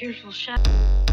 beautiful shadow.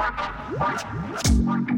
What?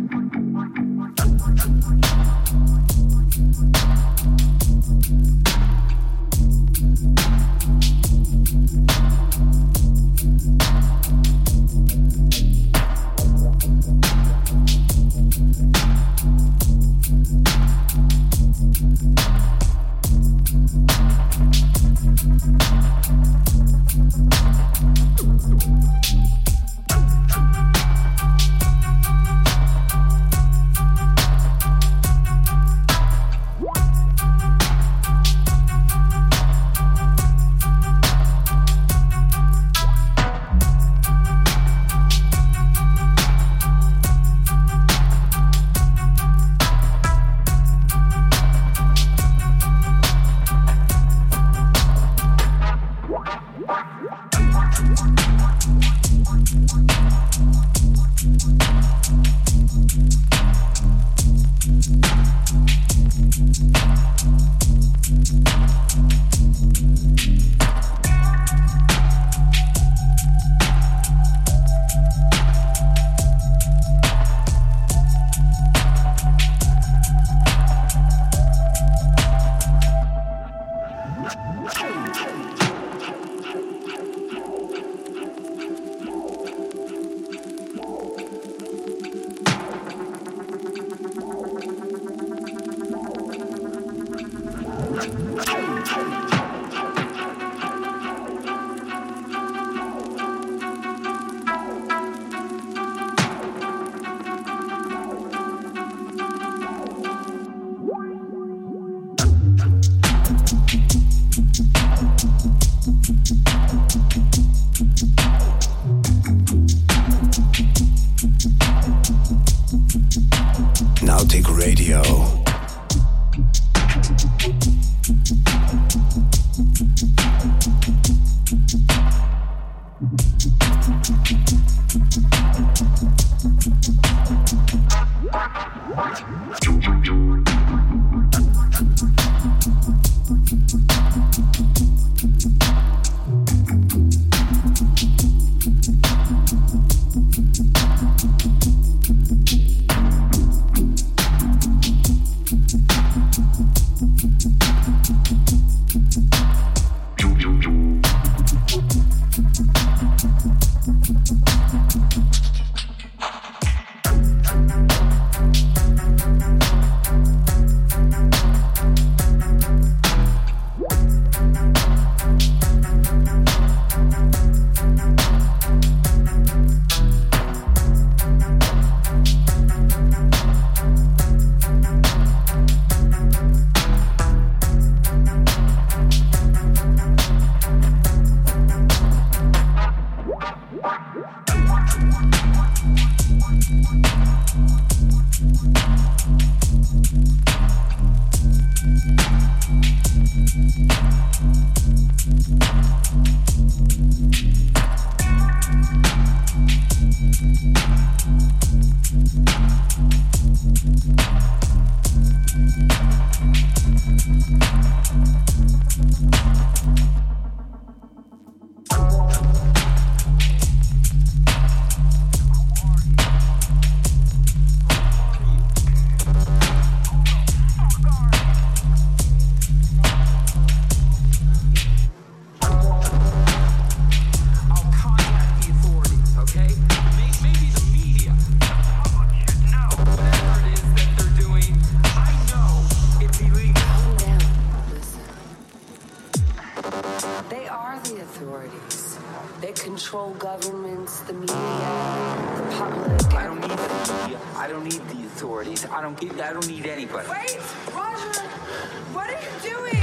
I don't need the authorities. I don't I don't need anybody. Wait, Roger, what are you doing?